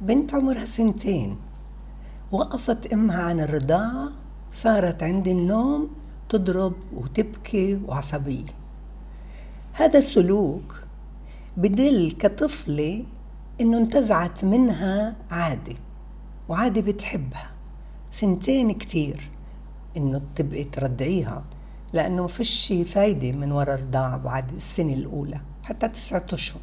بنت عمرها سنتين. وقفت أمها عن الرضاعة صارت عند النوم تضرب وتبكي وعصبية. هذا السلوك بدل كطفلة إنه انتزعت منها عادة وعادة بتحبها. سنتين كتير إنه تبقي ترضعيها لأنه فيش فايدة من وراء الرضاعة بعد السنة الأولى حتى تسعة أشهر.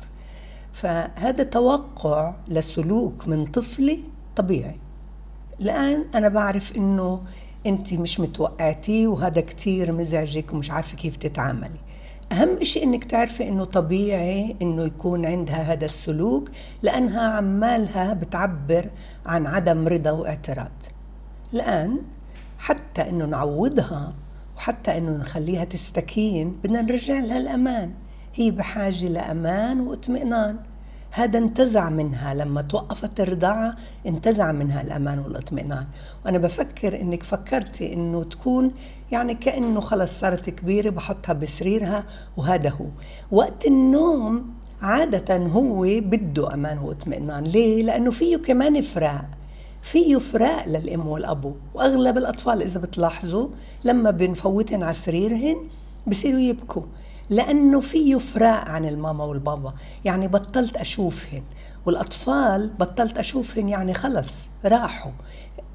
فهذا توقع لسلوك من طفلة طبيعي. الآن أنا بعرف إنه أنت مش متوقعتيه وهذا كتير مزعجك ومش عارفة كيف تتعاملي. أهم شيء إنك تعرفي إنه طبيعي إنه يكون عندها هذا السلوك لأنها عمالها بتعبر عن عدم رضا واعتراض. الآن حتى إنه نعودها وحتى إنه نخليها تستكين بدنا نرجع لها الأمان. هي بحاجة لأمان واطمئنان. هذا انتزع منها. لما توقفت الرضاعة انتزع منها الأمان والاطمئنان. وأنا بفكر إنك فكرتي إنه تكون يعني كأنه خلص صارت كبيرة بحطها بسريرها وهذا هو. وقت النوم عادة هو بده أمان واطمئنان. ليه؟ لأنه فيه كمان فراق فيه فراق للأم والأبو. وأغلب الأطفال إذا بتلاحظوا لما بنفوتن على سريرهن بصيروا يبكوا. لأنه فيه فراق عن الماما والبابا. يعني بطلت أشوفهن. والأطفال بطلت أشوفهن يعني خلص راحوا.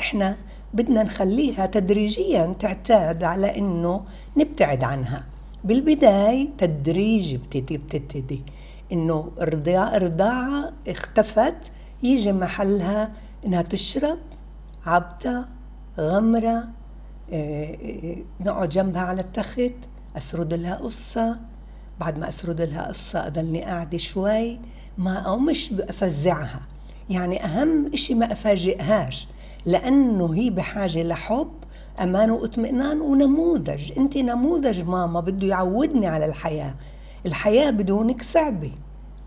إحنا بدنا نخليها تدريجيا تعتاد على إنه نبتعد عنها. بالبداية تدريجي بتبتدي بتبتدي إنه الرضاعة اختفت يجي محلها إنها تشرب عبتة غمرة آه آه نقعد جنبها على التخت. أسرد لها قصة. بعد ما أسرد لها قصة أضلني قاعدة شوي ما أقومش أفزعها يعني أهم إشي ما أفاجئهاش لأنه هي بحاجة لحب أمان واطمئنان ونموذج. أنت نموذج ماما بده يعودني على الحياة. الحياة بدونك صعبة.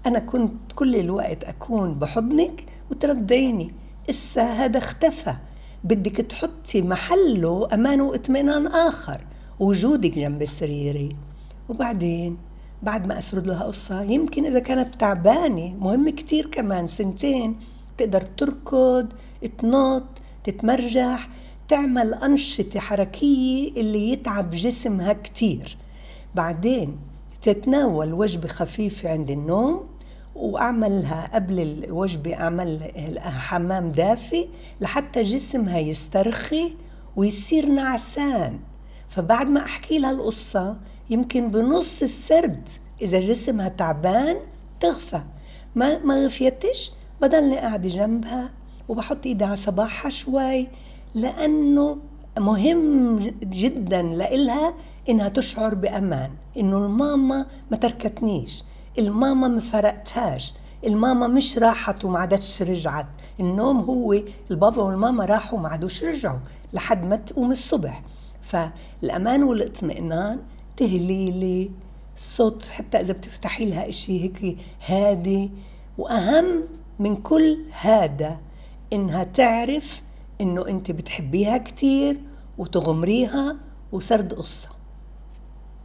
أنا كنت كل الوقت أكون بحضنك وترضعيني إسا هذا اختفى. بدك تحطي محله أمان واطمئنان آخر. وجودك جنب السرير وبعدين بعد ما أسرد لها قصة يمكن إذا كانت تعبانة مهم كتير كمان سنتين تقدر تركض تنط تتمرجح تعمل أنشطة حركية اللي يتعب جسمها كتير. بعدين تتناول وجبة خفيفة عند النوم وأعملها قبل الوجبة أعمل حمام دافي لحتى جسمها يسترخي ويصير نعسان. فبعد ما أحكي لها القصة يمكن بنص السرد إذا جسمها تعبان تغفى. ما ما غفيتش بضلني قاعدة جنبها وبحط إيدي على صباحها شوي لأنه مهم جدا لإلها إنها تشعر بأمان إنه الماما ما تركتنيش الماما ما فرقتهاش الماما مش راحت وما عادتش رجعت. النوم هو البابا والماما راحوا وما عادوش رجعوا لحد ما تقوم الصبح. فالأمان والاطمئنان تهليلي صوت حتى إذا بتفتحي لها إشي هيك هادي وأهم من كل هذا إنها تعرف إنه أنت بتحبيها كتير وتغمريها وسرد قصة.